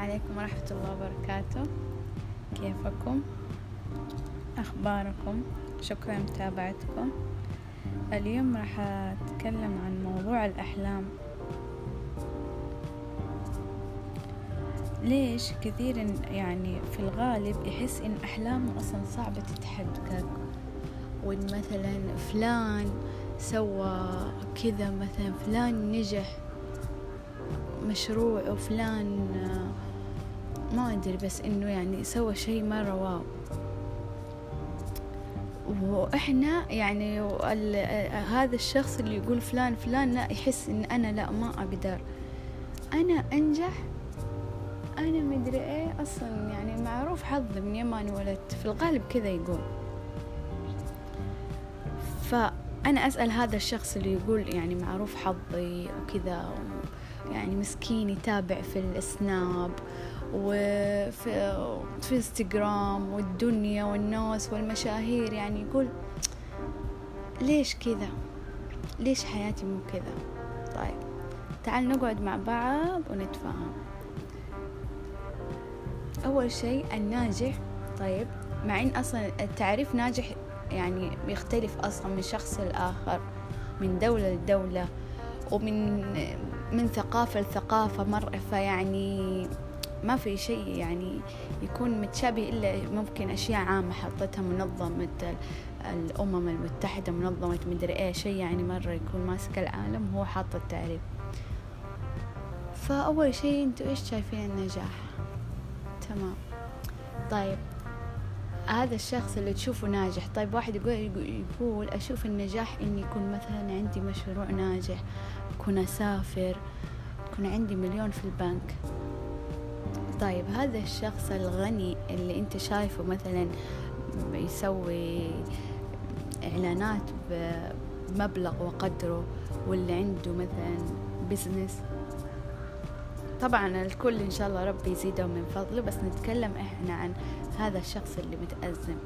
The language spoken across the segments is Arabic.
ورحمة الله وبركاته كيفكم؟ أخباركم؟ شكرا لمتابعتكم اليوم راح أتكلم عن موضوع الأحلام ليش كثير يعني في الغالب يحس إن أحلامه أصلا صعبة تتحقق وإن مثلا فلان سوى كذا مثلا فلان نجح مشروع وفلان ما أدري بس إنه يعني سوى شيء مرة واو وإحنا يعني هذا الشخص اللي يقول فلان فلان لا يحس إن أنا لا ما أقدر أنا أنجح؟ أنا مدري إيه أصلا يعني معروف حظ من يوم أنا ولدت في الغالب كذا يقول. فأنا أسأل هذا الشخص اللي يقول يعني معروف حظي وكذا يعني مسكين يتابع في السناب وفي في انستغرام والدنيا والناس والمشاهير يعني يقول ليش كذا؟ ليش حياتي مو كذا؟ طيب تعال نقعد مع بعض ونتفاهم. أول شيء الناجح طيب مع إن أصلا التعريف ناجح يعني بيختلف أصلا من شخص لآخر من دولة لدولة ومن من ثقافة لثقافة مرة فيعني ما في شيء يعني يكون متشابه إلا ممكن أشياء عامة حطتها منظمة الأمم المتحدة منظمة مدري إيه شيء يعني مرة يكون ماسك العالم هو حاط التعريف فأول شيء أنتوا إيش شايفين النجاح؟ تمام. طيب هذا الشخص اللي تشوفه ناجح. طيب واحد يقول يقول أشوف النجاح إني يكون مثلا عندي مشروع ناجح أكون أسافر يكون عندي مليون في البنك. طيب هذا الشخص الغني اللي أنت شايفه مثلا يسوي إعلانات بمبلغ وقدره واللي عنده مثلا بزنس طبعا الكل إن شاء الله ربي يزيده من فضله بس نتكلم إحنا عن هذا الشخص اللي متأزم.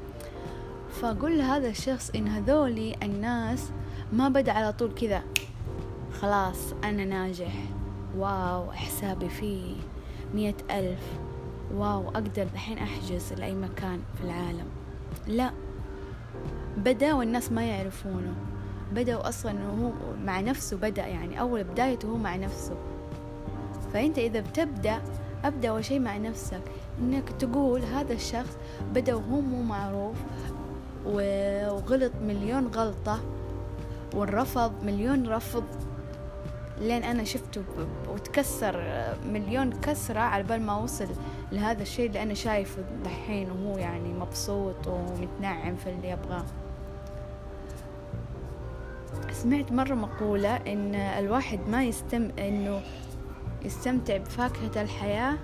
فقول لهذا الشخص إن هذولي الناس ما بدأ على طول كذا خلاص أنا ناجح واو حسابي فيه. مية ألف. واو أقدر الحين أحجز لأي مكان في العالم. لا بدأ والناس ما يعرفونه. بدأ أصلا هو مع نفسه بدأ يعني أول بدايته هو مع نفسه. فأنت إذا بتبدأ أبدأ أول شيء مع نفسك. إنك تقول هذا الشخص بدأ وهو مو معروف وغلط مليون غلطة والرفض مليون رفض. لين أنا شفته وتكسر مليون كسرة على بال ما وصل لهذا الشيء اللي أنا شايفه دحين وهو يعني مبسوط ومتنعم في اللي يبغاه. سمعت مرة مقولة إن الواحد ما يستم إنه يستمتع بفاكهة الحياة